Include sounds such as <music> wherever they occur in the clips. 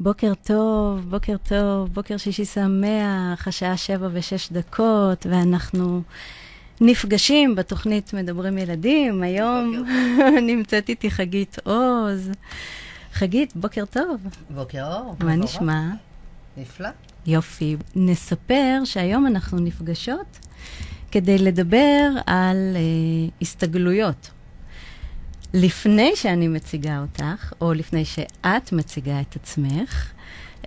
בוקר טוב, בוקר טוב, בוקר שישי שמח, השעה שבע ושש דקות, ואנחנו נפגשים בתוכנית מדברים ילדים. היום <laughs> נמצאת איתי חגית עוז. חגית, בוקר טוב. בוקר אור. מה נשמע? נפלא. יופי. נספר שהיום אנחנו נפגשות כדי לדבר על uh, הסתגלויות. לפני שאני מציגה אותך, או לפני שאת מציגה את עצמך,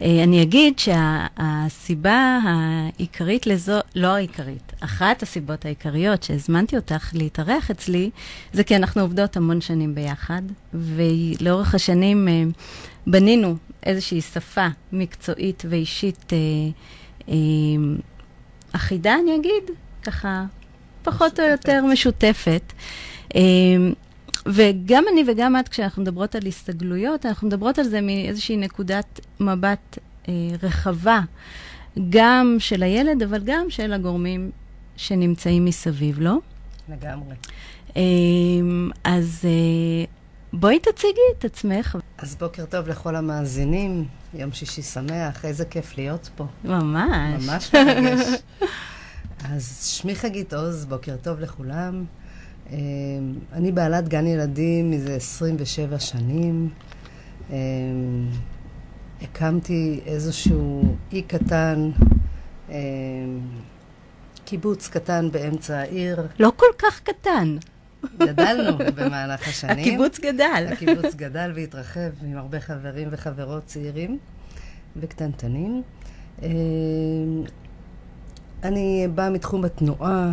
אה, אני אגיד שהסיבה העיקרית לזו, לא העיקרית, אחת הסיבות העיקריות שהזמנתי אותך להתארח אצלי, זה כי אנחנו עובדות המון שנים ביחד, ולאורך השנים אה, בנינו איזושהי שפה מקצועית ואישית אה, אחידה, אני אגיד, ככה פחות משותפת. או יותר משותפת. וגם אני וגם את, כשאנחנו מדברות על הסתגלויות, אנחנו מדברות על זה מאיזושהי נקודת מבט אה, רחבה, גם של הילד, אבל גם של הגורמים שנמצאים מסביב, לא? לגמרי. אה, אז אה, בואי תציגי את עצמך. אז בוקר טוב לכל המאזינים, יום שישי שמח, איזה כיף להיות פה. ממש. ממש מרגש. <laughs> אז שמי חגית עוז, בוקר טוב לכולם. אמ, אני בעלת גן ילדים מזה 27 שנים. אמ, הקמתי איזשהו אי קטן, אמ, קיבוץ קטן באמצע העיר. לא כל כך קטן. גדלנו <laughs> במהלך השנים. הקיבוץ גדל. הקיבוץ גדל והתרחב עם הרבה חברים וחברות צעירים וקטנטנים. אני באה מתחום התנועה, אה,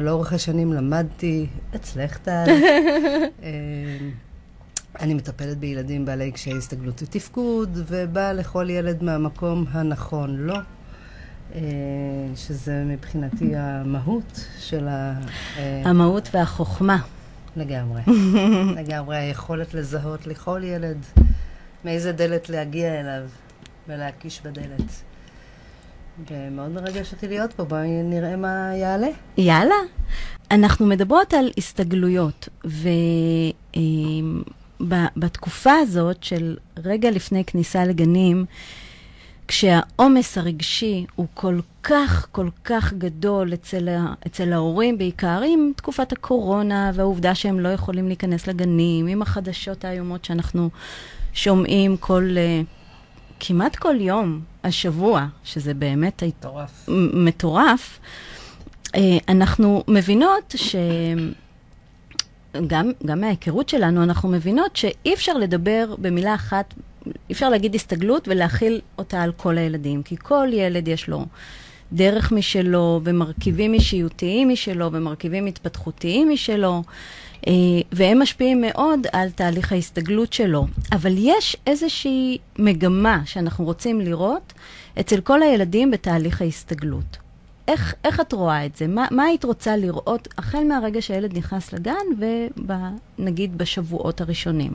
לאורך השנים למדתי אצלך, טל. <laughs> אה, אני מטפלת בילדים בעלי קשיי הסתגלות ותפקוד, ובאה לכל ילד מהמקום הנכון לו, אה, שזה מבחינתי המהות של ה... המהות והחוכמה. לגמרי. <laughs> לגמרי, היכולת לזהות לכל ילד מאיזה דלת להגיע אליו ולהקיש בדלת. ומאוד מרגש אותי להיות פה, בואי נראה מה יעלה. יאללה. אנחנו מדברות על הסתגלויות, ובתקופה הזאת של רגע לפני כניסה לגנים, כשהעומס הרגשי הוא כל כך, כל כך גדול אצל, ה, אצל ההורים, בעיקר עם תקופת הקורונה והעובדה שהם לא יכולים להיכנס לגנים, עם החדשות האיומות שאנחנו שומעים כל... Uh, כמעט כל יום השבוע, שזה באמת מטורף, מטורף אה, אנחנו מבינות ש... גם, גם מההיכרות שלנו, אנחנו מבינות שאי אפשר לדבר במילה אחת, אי אפשר להגיד הסתגלות ולהכיל אותה על כל הילדים, כי כל ילד יש לו דרך משלו, ומרכיבים אישיותיים משלו, ומרכיבים התפתחותיים משלו. אה, והם משפיעים מאוד על תהליך ההסתגלות שלו. אבל יש איזושהי מגמה שאנחנו רוצים לראות אצל כל הילדים בתהליך ההסתגלות. איך, איך את רואה את זה? מה, מה היית רוצה לראות החל מהרגע שהילד נכנס לגן ונגיד בשבועות הראשונים?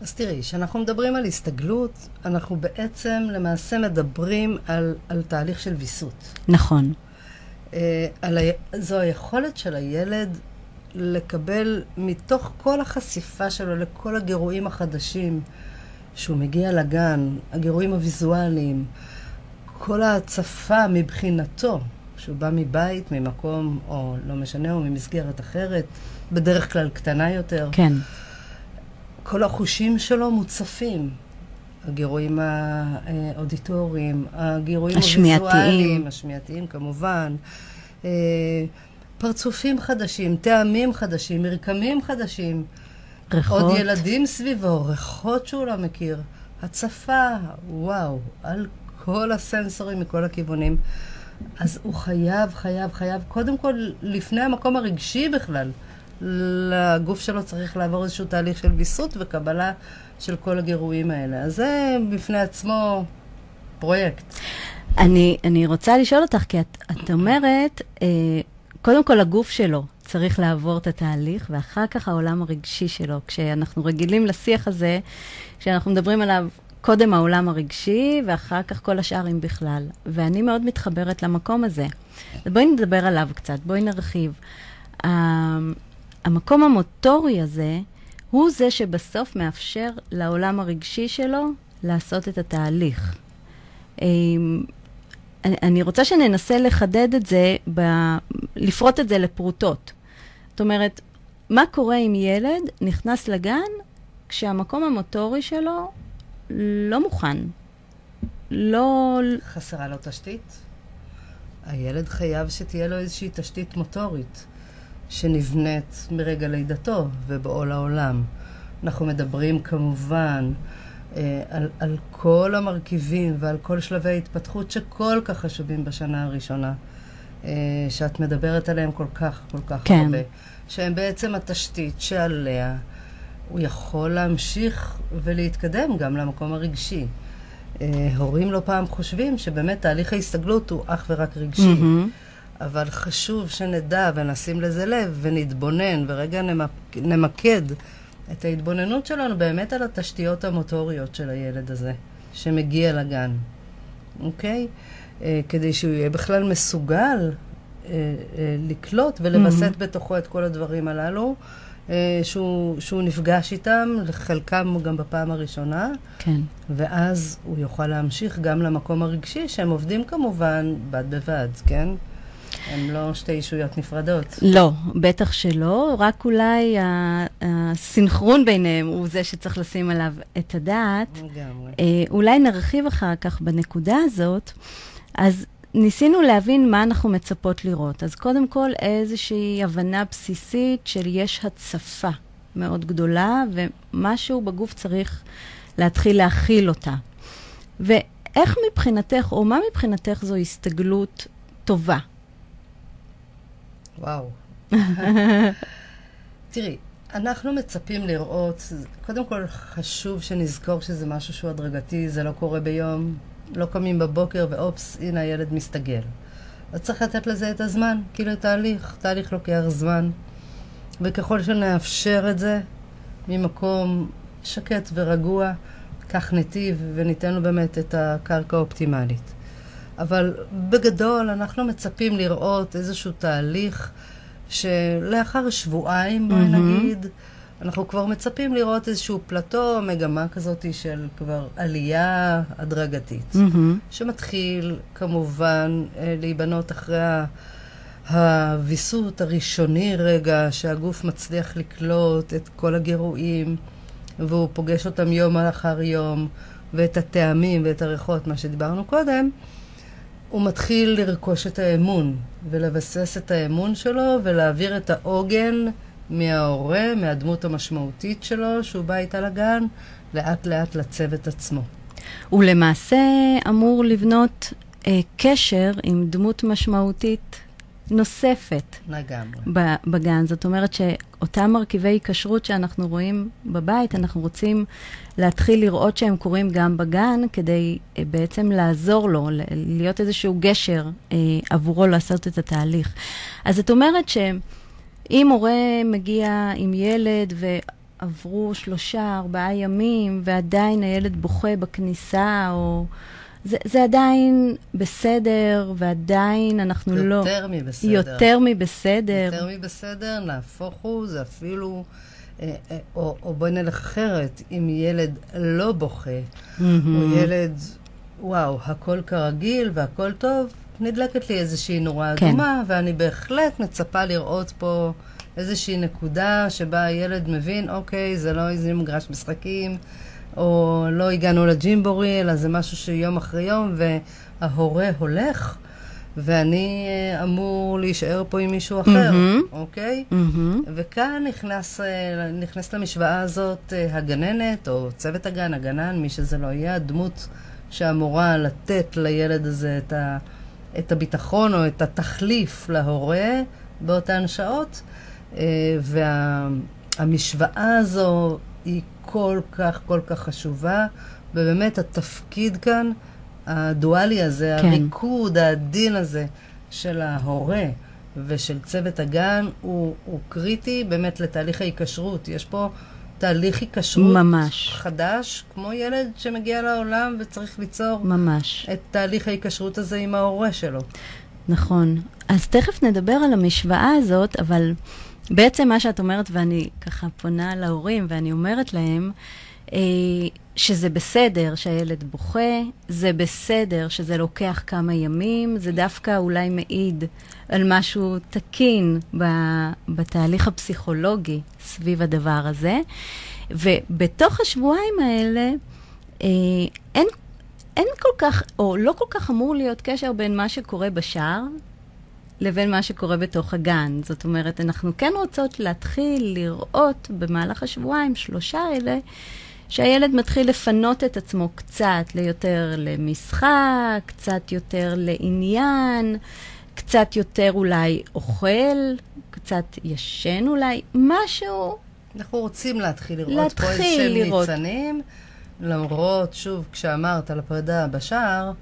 אז תראי, כשאנחנו מדברים על הסתגלות, אנחנו בעצם למעשה מדברים על, על תהליך של ויסות. נכון. Uh, על ה... זו היכולת של הילד לקבל מתוך כל החשיפה שלו לכל הגירויים החדשים, שהוא מגיע לגן, הגירויים הוויזואליים, כל ההצפה מבחינתו, שהוא בא מבית, ממקום, או לא משנה, או ממסגרת אחרת, בדרך כלל קטנה יותר. כן. כל החושים שלו מוצפים. הגירויים האודיטוריים, הגירויים השמיעתיים. הוויזואליים, השמיעתיים כמובן. פרצופים חדשים, טעמים חדשים, מרקמים חדשים. ריחות. עוד ילדים סביבו, ריחות שהוא לא מכיר. הצפה, וואו, על כל הסנסורים מכל הכיוונים. אז הוא חייב, חייב, חייב, קודם כל, לפני המקום הרגשי בכלל, לגוף שלו צריך לעבור איזשהו תהליך של ויסות וקבלה של כל הגירויים האלה. אז זה בפני עצמו פרויקט. אני, אני רוצה לשאול אותך, כי את, את אומרת, אה, קודם כל הגוף שלו צריך לעבור את התהליך, ואחר כך העולם הרגשי שלו. כשאנחנו רגילים לשיח הזה, כשאנחנו מדברים עליו קודם העולם הרגשי, ואחר כך כל השאר אם בכלל. ואני מאוד מתחברת למקום הזה. בואי נדבר עליו קצת, בואי נרחיב. המקום המוטורי הזה, הוא זה שבסוף מאפשר לעולם הרגשי שלו לעשות את התהליך. אמ, אני רוצה שננסה לחדד את זה, ב, לפרוט את זה לפרוטות. זאת אומרת, מה קורה אם ילד נכנס לגן כשהמקום המוטורי שלו לא מוכן? לא... חסרה לו תשתית? הילד חייב שתהיה לו איזושהי תשתית מוטורית שנבנית מרגע לידתו ובואו לעולם. אנחנו מדברים כמובן על, על כל המרכיבים ועל כל שלבי ההתפתחות שכל כך חשובים בשנה הראשונה, אה, שאת מדברת עליהם כל כך, כל כך כן. הרבה. שהם בעצם התשתית שעליה הוא יכול להמשיך ולהתקדם גם למקום הרגשי. אה, הורים לא פעם חושבים שבאמת תהליך ההסתגלות הוא אך ורק רגשי. Mm-hmm. אבל חשוב שנדע ונשים לזה לב ונתבונן ורגע נמק, נמקד את ההתבוננות שלנו באמת על התשתיות המוטוריות של הילד הזה, שמגיע לגן, אוקיי? אה, כדי שהוא יהיה בכלל מסוגל אה, אה, לקלוט ולווסת mm-hmm. בתוכו את כל הדברים הללו. אה, שהוא, שהוא נפגש איתם, לחלקם גם בפעם הראשונה. כן. ואז הוא יוכל להמשיך גם למקום הרגשי, שהם עובדים כמובן בד בבד, כן? הם לא שתי אישויות נפרדות. לא, בטח שלא, רק אולי הסינכרון ביניהם הוא זה שצריך לשים עליו את הדעת. לגמרי. אה, אולי נרחיב אחר כך בנקודה הזאת. אז ניסינו להבין מה אנחנו מצפות לראות. אז קודם כל, איזושהי הבנה בסיסית של יש הצפה מאוד גדולה, ומשהו בגוף צריך להתחיל להכיל אותה. ואיך מבחינתך, או מה מבחינתך זו הסתגלות טובה? וואו. <laughs> תראי, אנחנו מצפים לראות, קודם כל חשוב שנזכור שזה משהו שהוא הדרגתי, זה לא קורה ביום, לא קמים בבוקר ואופס, הנה הילד מסתגל. אז צריך לתת לזה את הזמן, כאילו תהליך, תהליך לוקח זמן. וככל שנאפשר את זה ממקום שקט ורגוע, קח נתיב וניתן לו באמת את הקרקע האופטימלית. אבל בגדול אנחנו מצפים לראות איזשהו תהליך שלאחר שבועיים, mm-hmm. נגיד, אנחנו כבר מצפים לראות איזשהו פלטו, מגמה כזאת של כבר עלייה הדרגתית, mm-hmm. שמתחיל כמובן אה, להיבנות אחרי הוויסות הראשוני רגע, שהגוף מצליח לקלוט את כל הגירויים, והוא פוגש אותם יום אחר יום, ואת הטעמים ואת הריחות, מה שדיברנו קודם. הוא מתחיל לרכוש את האמון, ולבסס את האמון שלו, ולהעביר את העוגן מההורה, מהדמות המשמעותית שלו, שהוא בא איתה לגן, לאט לאט לצוות עצמו. הוא למעשה אמור לבנות אה, קשר עם דמות משמעותית נוספת. לגמרי. בגן. זאת אומרת שאותם מרכיבי כשרות שאנחנו רואים בבית, אנחנו רוצים להתחיל לראות שהם קורים גם בגן, כדי אה, בעצם לעזור לו, להיות איזשהו גשר אה, עבורו לעשות את התהליך. אז את אומרת ש... אם הורה מגיע עם ילד ועברו שלושה, ארבעה ימים, ועדיין הילד בוכה בכניסה, או... זה, זה עדיין בסדר, ועדיין אנחנו יותר לא... יותר מבסדר. יותר מבסדר. יותר מבסדר, נהפוך הוא, זה אפילו... אה, אה, או, או בואי נלך אחרת, אם ילד לא בוכה, mm-hmm. או ילד, וואו, הכל כרגיל והכל טוב, נדלקת לי איזושהי נורה כן. אדומה, ואני בהחלט מצפה לראות פה איזושהי נקודה שבה הילד מבין, אוקיי, זה לא איזה מגרש משחקים, או לא הגענו לג'ימבורי, אלא זה משהו שיום אחרי יום, וההורה הולך, ואני אה, אמור להישאר פה עם מישהו אחר, mm-hmm. אוקיי? Mm-hmm. וכאן נכנס, אה, נכנס למשוואה הזאת אה, הגננת, או צוות הגן, הגנן, מי שזה לא יהיה, הדמות שאמורה לתת לילד הזה את ה... את הביטחון או את התחליף להורה באותן שעות. אה, והמשוואה הזו היא כל כך, כל כך חשובה, ובאמת התפקיד כאן, הדואלי הזה, כן. הריקוד העדין הזה של ההורה ושל צוות הגן, הוא, הוא קריטי באמת לתהליך ההיקשרות. יש פה תהליך היקשרות ממש. חדש, כמו ילד שמגיע לעולם וצריך ליצור ממש. את תהליך ההיקשרות הזה עם ההורה שלו. נכון. אז תכף נדבר על המשוואה הזאת, אבל בעצם מה שאת אומרת, ואני ככה פונה להורים ואני אומרת להם, שזה בסדר שהילד בוכה, זה בסדר שזה לוקח כמה ימים, זה דווקא אולי מעיד על משהו תקין בתהליך הפסיכולוגי סביב הדבר הזה. ובתוך השבועיים האלה, אה, אין, אין כל כך, או לא כל כך אמור להיות קשר בין מה שקורה בשער לבין מה שקורה בתוך הגן. זאת אומרת, אנחנו כן רוצות להתחיל לראות במהלך השבועיים, שלושה אלה, שהילד מתחיל לפנות את עצמו קצת ליותר למשחק, קצת יותר לעניין, קצת יותר אולי אוכל, קצת ישן אולי, משהו. אנחנו רוצים להתחיל לראות להתחיל פה איזשהם לראות. ניצנים, למרות, שוב, כשאמרת על הפרידה בשער,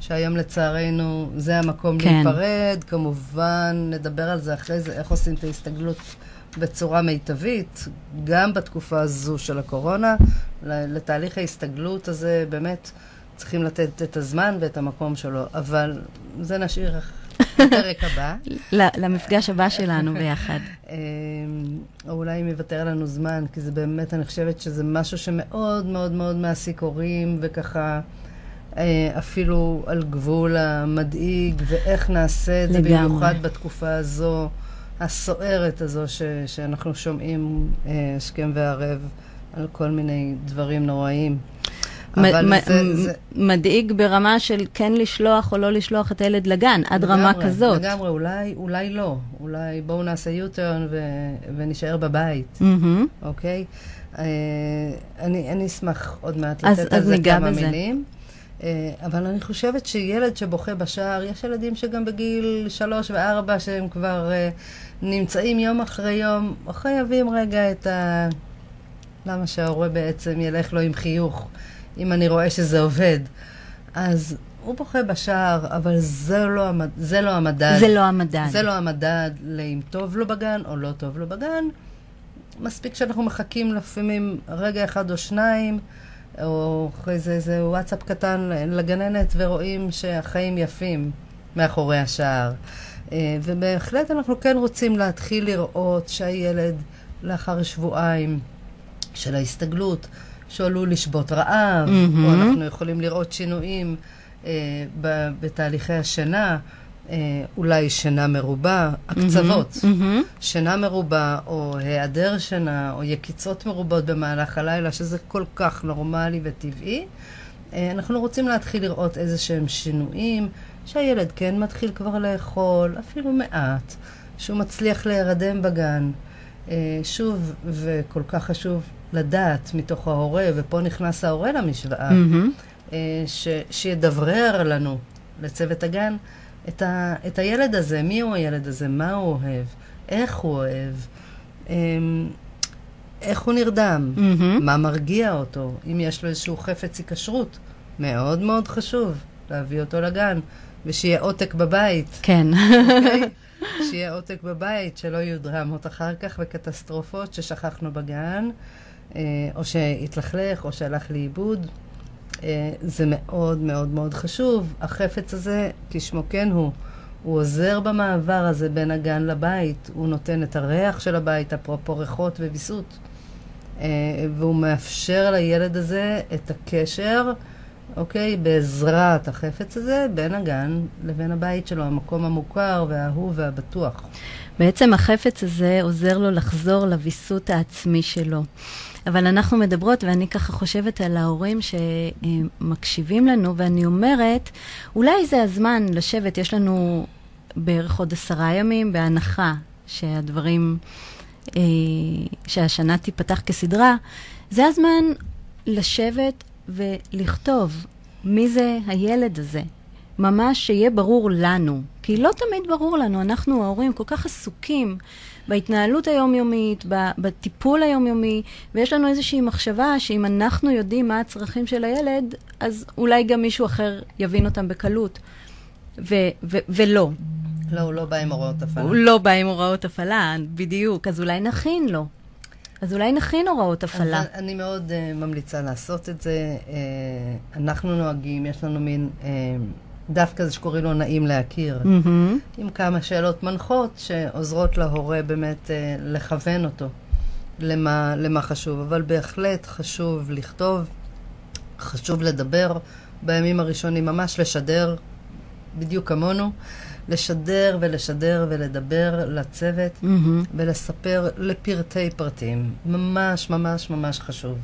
שהיום לצערנו זה המקום כן. להיפרד, כמובן נדבר על זה אחרי זה, איך עושים את ההסתגלות בצורה מיטבית, גם בתקופה הזו של הקורונה, לתהליך ההסתגלות הזה באמת צריכים לתת את הזמן ואת המקום שלו, אבל זה נשאיר לפרק הבא. <laughs> למפגש הבא שלנו ביחד. <laughs> אמ, או אולי אם יוותר לנו זמן, כי זה באמת, אני חושבת שזה משהו שמאוד מאוד מאוד מעסיק הורים, וככה... אה, אפילו על גבול המדאיג, ואיך נעשה את זה במיוחד בתקופה הזו, הסוערת הזו, ש, שאנחנו שומעים השכם אה, והערב על כל מיני דברים נוראיים. אבל זה, זה... מדאיג ברמה של כן לשלוח או לא לשלוח את הילד לגן, עד לגמרי, רמה כזאת. לגמרי, אולי, אולי לא. אולי בואו נעשה U-turn ו- ונשאר בבית, mm-hmm. אוקיי? אה, אני, אני אשמח עוד מעט לתת על זה כמה בזה. מילים. אה, אבל אני חושבת שילד שבוכה בשער, יש ילדים שגם בגיל שלוש וארבע שהם כבר אה, נמצאים יום אחרי יום, חייבים רגע את ה... למה שההורה בעצם ילך לו עם חיוך, אם אני רואה שזה עובד. אז הוא בוכה בשער, אבל זה לא, המד... זה לא המדד. זה לא המדד. זה לא המדד לאם טוב לו בגן או לא טוב לו בגן. מספיק שאנחנו מחכים לפעמים רגע אחד או שניים. או אחרי זה איזה וואטסאפ קטן לגננת, ורואים שהחיים יפים מאחורי השער. אה, ובהחלט אנחנו כן רוצים להתחיל לראות שהילד לאחר שבועיים של ההסתגלות, שעלול לשבות רעב, mm-hmm. או אנחנו יכולים לראות שינויים אה, בתהליכי השינה. אה, אולי שינה מרובה, הקצוות, mm-hmm, mm-hmm. שינה מרובה, או היעדר שינה, או יקיצות מרובות במהלך הלילה, שזה כל כך נורמלי וטבעי. אה, אנחנו רוצים להתחיל לראות איזה שהם שינויים, שהילד כן מתחיל כבר לאכול, אפילו מעט, שהוא מצליח להירדם בגן. אה, שוב, וכל כך חשוב לדעת מתוך ההורה, ופה נכנס ההורה למשוואה, mm-hmm. ש, שידברר לנו, לצוות הגן, את, ה, את הילד הזה, מי הוא הילד הזה, מה הוא אוהב, איך הוא אוהב, אמ, איך הוא נרדם, mm-hmm. מה מרגיע אותו, אם יש לו איזשהו חפץ היקשרות. מאוד מאוד חשוב להביא אותו לגן, ושיהיה עותק בבית. כן. Okay? אוקיי? שיהיה עותק בבית, שלא יהיו דרמות אחר כך וקטסטרופות ששכחנו בגן, אה, או שהתלכלך או שהלך לאיבוד. אה, זה מאוד מאוד מאוד חשוב. החפץ הזה, כשמו כן הוא, הוא עוזר במעבר הזה בין הגן לבית, הוא נותן את הריח של הבית, אפרופו ריחות וויסות, אה, והוא מאפשר לילד הזה את הקשר, אוקיי, בעזרת החפץ הזה, בין הגן לבין הבית שלו, המקום המוכר והאהוב והבטוח. בעצם החפץ הזה עוזר לו לחזור לוויסות העצמי שלו. אבל אנחנו מדברות, ואני ככה חושבת על ההורים שמקשיבים לנו, ואני אומרת, אולי זה הזמן לשבת, יש לנו בערך עוד עשרה ימים, בהנחה שהדברים, אה, שהשנה תיפתח כסדרה, זה הזמן לשבת ולכתוב מי זה הילד הזה. ממש שיהיה ברור לנו, כי לא תמיד ברור לנו, אנחנו ההורים כל כך עסוקים בהתנהלות היומיומית, בטיפול היומיומי, ויש לנו איזושהי מחשבה שאם אנחנו יודעים מה הצרכים של הילד, אז אולי גם מישהו אחר יבין אותם בקלות. ו- ו- ולא. לא, הוא לא בא עם הוראות הפעלה. הוא לא בא עם הוראות הפעלה, בדיוק. אז אולי נכין לו. אז אולי נכין הוראות הפעלה. אז אני מאוד uh, ממליצה לעשות את זה. Uh, אנחנו נוהגים, יש לנו מין... Uh, דף כזה שקוראים לו נעים להכיר, mm-hmm. עם כמה שאלות מנחות שעוזרות להורה באמת אה, לכוון אותו למה, למה חשוב, אבל בהחלט חשוב לכתוב, חשוב לדבר בימים הראשונים, ממש לשדר, בדיוק כמונו, לשדר ולשדר ולדבר לצוות mm-hmm. ולספר לפרטי פרטים. ממש ממש ממש חשוב.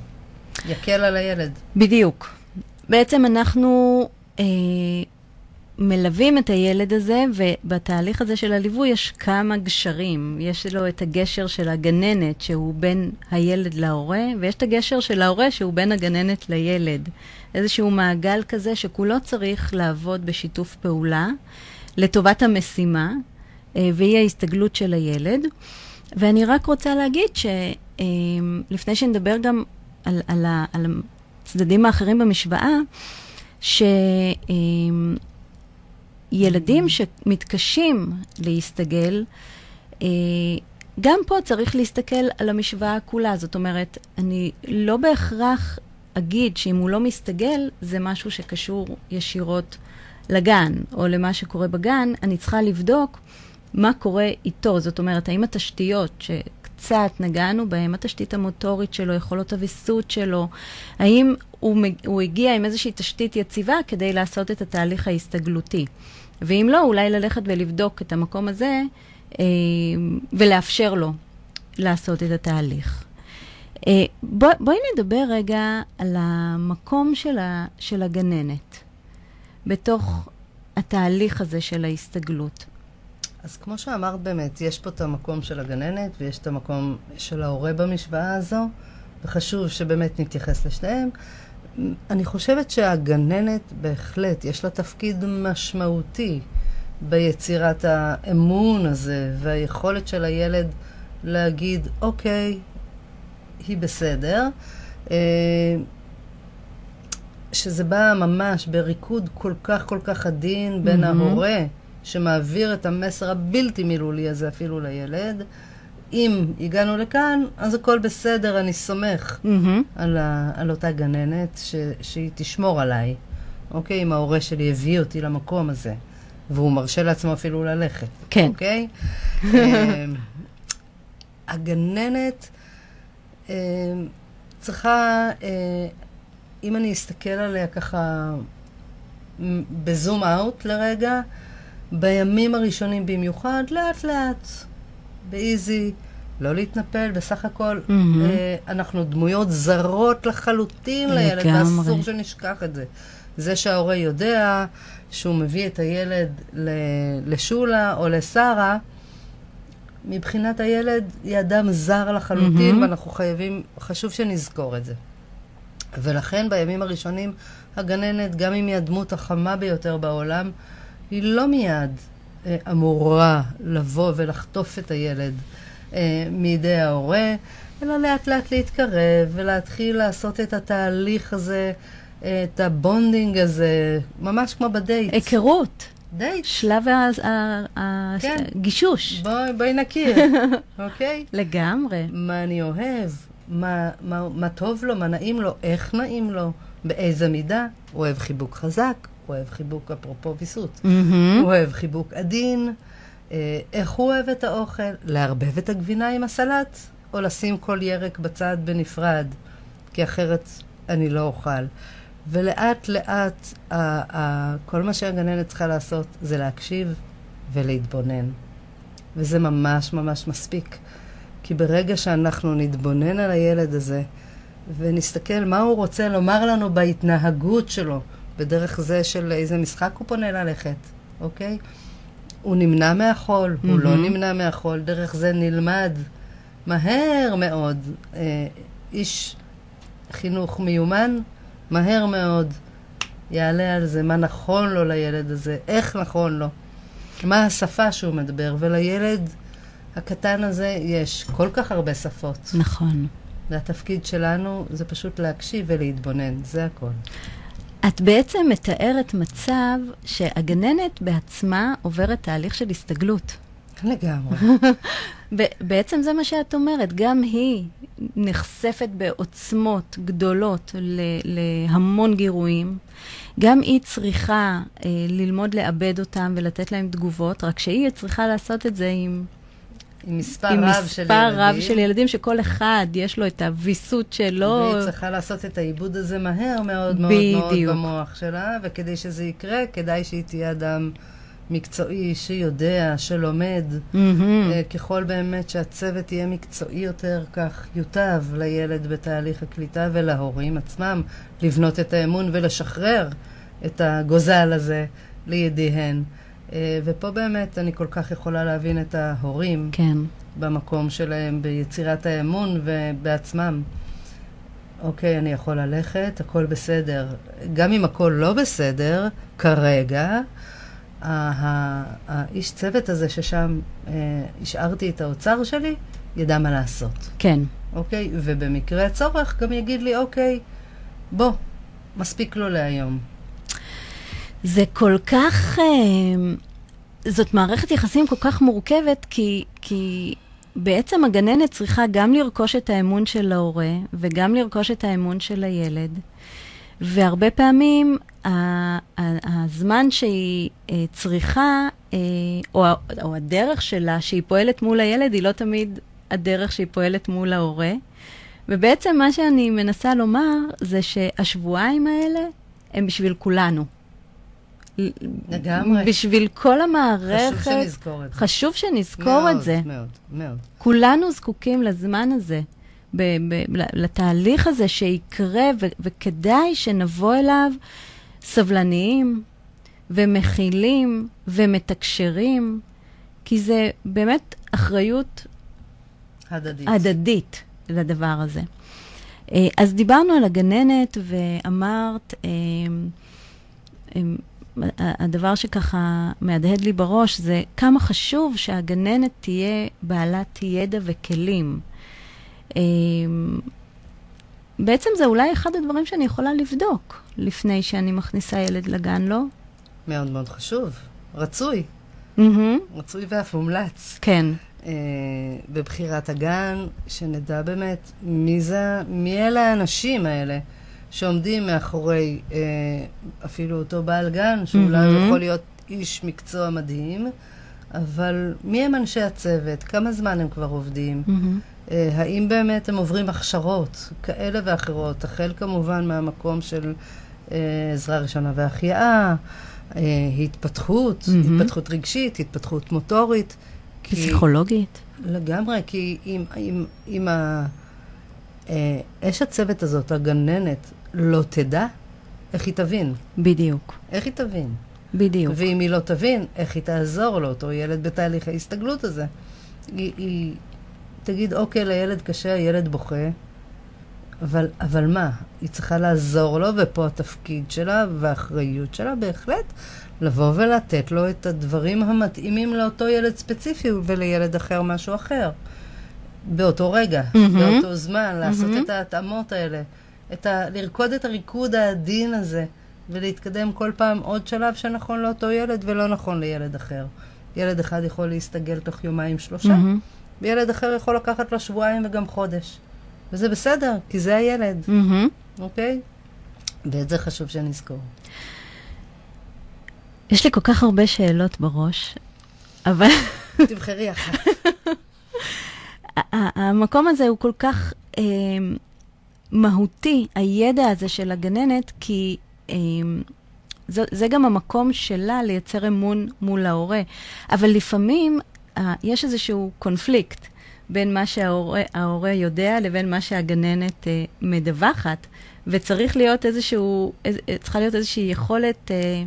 יקל על הילד. בדיוק. בעצם אנחנו אה, מלווים את הילד הזה, ובתהליך הזה של הליווי יש כמה גשרים. יש לו את הגשר של הגננת, שהוא בין הילד להורה, ויש את הגשר של ההורה, שהוא בין הגננת לילד. איזשהו מעגל כזה שכולו צריך לעבוד בשיתוף פעולה לטובת המשימה, אה, והיא ההסתגלות של הילד. ואני רק רוצה להגיד שלפני אה, שנדבר גם על, על, על הצדדים האחרים במשוואה, ש... ילדים שמתקשים להסתגל, אה, גם פה צריך להסתכל על המשוואה כולה. זאת אומרת, אני לא בהכרח אגיד שאם הוא לא מסתגל, זה משהו שקשור ישירות לגן, או למה שקורה בגן, אני צריכה לבדוק מה קורה איתו. זאת אומרת, האם התשתיות שקצת נגענו בהן, התשתית המוטורית שלו, יכולות הוויסות שלו, האם הוא, הוא הגיע עם איזושהי תשתית יציבה כדי לעשות את התהליך ההסתגלותי. ואם לא, אולי ללכת ולבדוק את המקום הזה אה, ולאפשר לו לעשות את התהליך. אה, בוא, בואי נדבר רגע על המקום של, ה, של הגננת בתוך התהליך הזה של ההסתגלות. אז כמו שאמרת באמת, יש פה את המקום של הגננת ויש את המקום של ההורה במשוואה הזו, וחשוב שבאמת נתייחס לשניהם. אני חושבת שהגננת בהחלט, יש לה תפקיד משמעותי ביצירת האמון הזה והיכולת של הילד להגיד, אוקיי, היא בסדר. אה, שזה בא ממש בריקוד כל כך כל כך עדין בין mm-hmm. ההורה שמעביר את המסר הבלתי מילולי הזה אפילו לילד, אם הגענו לכאן, אז הכל בסדר, אני סומך mm-hmm. על, ה, על אותה גננת ש, שהיא תשמור עליי. אוקיי? אם ההורה שלי הביא אותי למקום הזה, והוא מרשה לעצמו אפילו ללכת. כן. אוקיי? <laughs> אמ, הגננת אמ, צריכה, אה, אם אני אסתכל עליה ככה בזום אאוט לרגע, בימים הראשונים במיוחד, לאט לאט, באיזי, לא להתנפל, בסך הכל mm-hmm. אה, אנחנו דמויות זרות לחלוטין לילד, ואסור שנשכח את זה. זה שההורה יודע שהוא מביא את הילד לשולה או לשרה, מבחינת הילד היא אדם זר לחלוטין, mm-hmm. ואנחנו חייבים, חשוב שנזכור את זה. ולכן בימים הראשונים הגננת, גם אם היא הדמות החמה ביותר בעולם, היא לא מיד אמורה לבוא ולחטוף את הילד אה, מידי ההורה, אלא לאט לאט להתקרב ולהתחיל לעשות את התהליך הזה, את ה bonding הזה, ממש כמו בדייט. היכרות. דייט. שלב הגישוש. כן. בואי בוא נכיר, <laughs> אוקיי? לגמרי. מה אני אוהב, מה, מה, מה טוב לו, מה נעים לו, איך נעים לו, באיזה מידה. הוא אוהב חיבוק חזק, הוא אוהב חיבוק אפרופו ויסות. Mm-hmm. הוא אוהב חיבוק עדין. אה, איך הוא אוהב את האוכל? לערבב את הגבינה עם הסלט, או לשים כל ירק בצד בנפרד, כי אחרת אני לא אוכל. ולאט לאט, ה- ה- כל מה שהגננת צריכה לעשות זה להקשיב ולהתבונן. וזה ממש ממש מספיק. כי ברגע שאנחנו נתבונן על הילד הזה, ונסתכל מה הוא רוצה לומר לנו בהתנהגות שלו, בדרך זה של איזה משחק הוא פונה ללכת, אוקיי? הוא נמנע מהחול, mm-hmm. הוא לא נמנע מהחול, דרך זה נלמד מהר מאוד. אה, איש חינוך מיומן, מהר מאוד יעלה על זה מה נכון לו לילד הזה, איך נכון לו, מה השפה שהוא מדבר, ולילד הקטן הזה יש כל כך הרבה שפות. נכון. והתפקיד שלנו זה פשוט להקשיב ולהתבונן, זה הכל. את בעצם מתארת מצב שהגננת בעצמה עוברת תהליך של הסתגלות. לגמרי. בעצם זה מה שאת אומרת, גם היא נחשפת בעוצמות גדולות להמון גירויים. גם היא צריכה אה, ללמוד לעבד אותם ולתת להם תגובות, רק שהיא צריכה לעשות את זה עם, עם מספר עם רב של ילדים. עם מספר רב של ילדים, שכל אחד יש לו את הוויסות שלו. והיא צריכה לעשות את העיבוד הזה מהר מאוד מאוד מאוד במוח שלה, וכדי שזה יקרה, כדאי שהיא תהיה אדם מקצועי, שיודע, שלומד. Mm-hmm. ככל באמת שהצוות יהיה מקצועי יותר, כך יוטב לילד בתהליך הקליטה ולהורים עצמם לבנות את האמון ולשחרר את הגוזל הזה לידיהן. אה, ופה באמת אני כל כך יכולה להבין את ההורים. כן. במקום שלהם, ביצירת האמון ובעצמם. אוקיי, אני יכול ללכת, הכל בסדר. גם אם הכל לא בסדר, כרגע, האיש צוות הזה ששם אה, השארתי את האוצר שלי, ידע מה לעשות. כן. אוקיי? ובמקרה הצורך גם יגיד לי, אוקיי, בוא, מספיק לו להיום. זה כל כך... אה, זאת מערכת יחסים כל כך מורכבת, כי, כי בעצם הגננת צריכה גם לרכוש את האמון של ההורה וגם לרכוש את האמון של הילד. והרבה פעמים הזמן שהיא אה, צריכה, אה, או, או הדרך שלה שהיא פועלת מול הילד, היא לא תמיד הדרך שהיא פועלת מול ההורה. ובעצם מה שאני מנסה לומר זה שהשבועיים האלה הם בשביל כולנו. לגמרי. בשביל כל המערכת. חשוב שנזכור את זה. חשוב שנזכור מאוד, את זה. מאוד, מאוד. כולנו זקוקים לזמן הזה, ב- ב- לתהליך הזה שיקרה, ו- וכדאי שנבוא אליו סבלניים ומכילים ומתקשרים, כי זה באמת אחריות הדדית, הדדית לדבר הזה. אה, אז דיברנו על הגננת ואמרת, אה, אה, הדבר שככה מהדהד לי בראש זה כמה חשוב שהגננת תהיה בעלת ידע וכלים. בעצם זה אולי אחד הדברים שאני יכולה לבדוק לפני שאני מכניסה ילד לגן, לא? מאוד מאוד חשוב. רצוי. Mm-hmm. רצוי ואף מומלץ. כן. Uh, בבחירת הגן, שנדע באמת מי זה, מי אלה האנשים האלה שעומדים מאחורי uh, אפילו אותו בעל גן, שאולי mm-hmm. יכול להיות איש מקצוע מדהים, אבל מי הם אנשי הצוות? כמה זמן הם כבר עובדים? Mm-hmm. אה, האם באמת הם עוברים הכשרות כאלה ואחרות, החל כמובן מהמקום של אה, עזרה ראשונה והחייאה, אה, התפתחות, mm-hmm. התפתחות רגשית, התפתחות מוטורית. פסיכולוגית. לגמרי, כי אם, אם, אם ה, אש הצוות הזאת, הגננת, לא תדע, איך היא תבין? בדיוק. איך היא תבין? בדיוק. ואם היא לא תבין, איך היא תעזור לאותו ילד בתהליך ההסתגלות הזה? היא, היא, תגיד, אוקיי, לילד קשה, הילד בוכה, אבל, אבל מה? היא צריכה לעזור לו, ופה התפקיד שלה והאחריות שלה בהחלט לבוא ולתת לו את הדברים המתאימים לאותו ילד ספציפי ולילד אחר משהו אחר. באותו רגע, mm-hmm. באותו זמן, לעשות mm-hmm. את ההתאמות האלה, את ה... לרקוד את הריקוד העדין הזה, ולהתקדם כל פעם עוד שלב שנכון לאותו ילד ולא נכון לילד אחר. ילד אחד יכול להסתגל תוך יומיים שלושה, mm-hmm. וילד אחר יכול לקחת לו שבועיים וגם חודש. וזה בסדר, כי זה הילד, mm-hmm. אוקיי? ואת זה חשוב שנזכור. יש לי כל כך הרבה שאלות בראש, אבל... תבחרי אחת. <laughs> המקום הזה הוא כל כך אה, מהותי, הידע הזה של הגננת, כי אה, זה, זה גם המקום שלה לייצר אמון מול ההורה. אבל לפעמים יש איזשהו קונפליקט בין מה שההורה יודע לבין מה שהגננת אה, מדווחת, וצריך להיות איזשהו, איז, צריכה להיות איזושהי יכולת אה,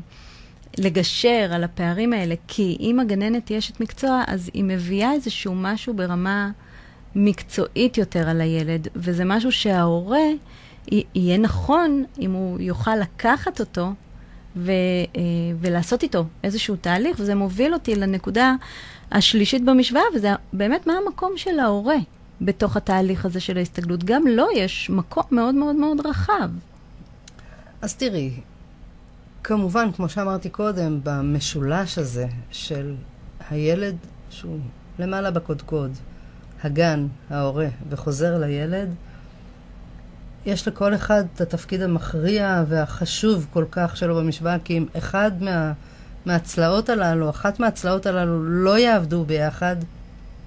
לגשר על הפערים האלה, כי אם הגננת היא אשת מקצוע, אז היא מביאה איזשהו משהו ברמה מקצועית יותר על הילד, וזה משהו שההורה, יהיה נכון אם הוא יוכל לקחת אותו ו, אה, ולעשות איתו איזשהו תהליך, וזה מוביל אותי לנקודה השלישית במשוואה, וזה באמת מה המקום של ההורה בתוך התהליך הזה של ההסתגלות. גם לו לא יש מקום מאוד מאוד מאוד רחב. אז תראי, כמובן, כמו שאמרתי קודם, במשולש הזה של הילד שהוא למעלה בקודקוד, הגן, ההורה, וחוזר לילד, יש לכל אחד את התפקיד המכריע והחשוב כל כך שלו במשוואה, כי אם אחד מה... מהצלעות הללו, אחת מהצלעות הללו לא יעבדו ביחד,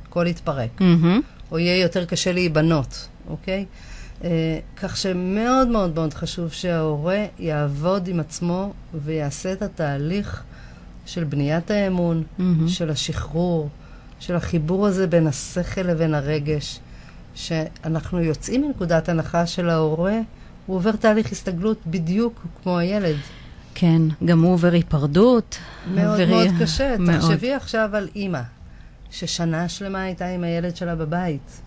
הכל יתפרק. Mm-hmm. או יהיה יותר קשה להיבנות, אוקיי? אה, כך שמאוד מאוד מאוד חשוב שההורה יעבוד עם עצמו ויעשה את התהליך של בניית האמון, mm-hmm. של השחרור, של החיבור הזה בין השכל לבין הרגש, שאנחנו יוצאים מנקודת הנחה של ההורה, הוא עובר תהליך הסתגלות בדיוק כמו הילד. כן, גם הוא עובר היפרדות. מאוד עברי... מאוד קשה. מאוד. תחשבי עכשיו על אימא, ששנה שלמה הייתה עם הילד שלה בבית.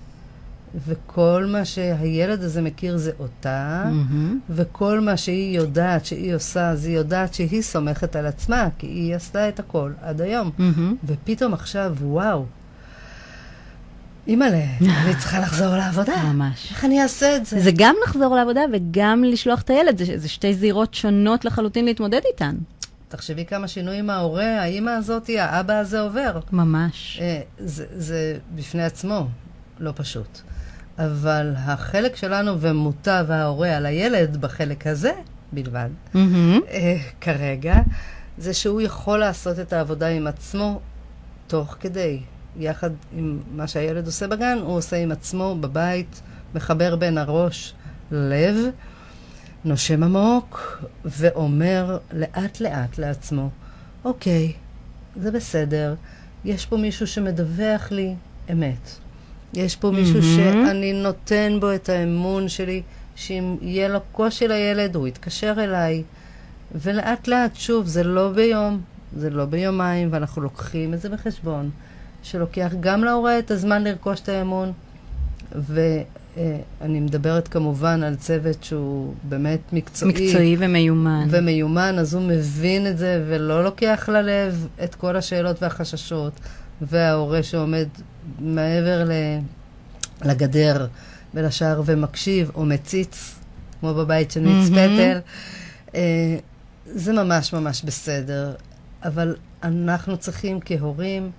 וכל מה שהילד הזה מכיר זה אותה, mm-hmm. וכל מה שהיא יודעת שהיא עושה, אז היא יודעת שהיא סומכת על עצמה, כי היא עשתה את הכל עד היום. Mm-hmm. ופתאום עכשיו, וואו, אימא'לה, אני <laughs> צריכה לחזור לעבודה. ממש. איך אני אעשה את זה? זה גם לחזור לעבודה וגם לשלוח את הילד, זה, זה שתי זירות שונות לחלוטין להתמודד איתן. תחשבי כמה שינויים ההורה, האימא הזאתי, האבא הזה עובר. ממש. אה, זה, זה בפני עצמו לא פשוט. אבל החלק שלנו ומוטב ההורה על הילד בחלק הזה בלבד, mm-hmm. כרגע, זה שהוא יכול לעשות את העבודה עם עצמו תוך כדי. יחד עם מה שהילד עושה בגן, הוא עושה עם עצמו בבית, מחבר בין הראש ללב, נושם עמוק ואומר לאט-לאט לעצמו, אוקיי, זה בסדר, יש פה מישהו שמדווח לי אמת. יש פה מישהו mm-hmm. שאני נותן בו את האמון שלי, שאם יהיה לו קושי לילד, הוא יתקשר אליי. ולאט לאט, שוב, זה לא ביום, זה לא ביומיים, ואנחנו לוקחים את זה בחשבון, שלוקח גם להורה את הזמן לרכוש את האמון, ואני מדברת כמובן על צוות שהוא באמת מקצועי. מקצועי ומיומן. ומיומן, אז הוא מבין את זה ולא לוקח ללב את כל השאלות והחששות. וההורה שעומד מעבר לגדר ולשער ומקשיב, או מציץ, כמו בבית של מיץ. פטל, אה, זה ממש ממש בסדר. אבל אנחנו צריכים כהורים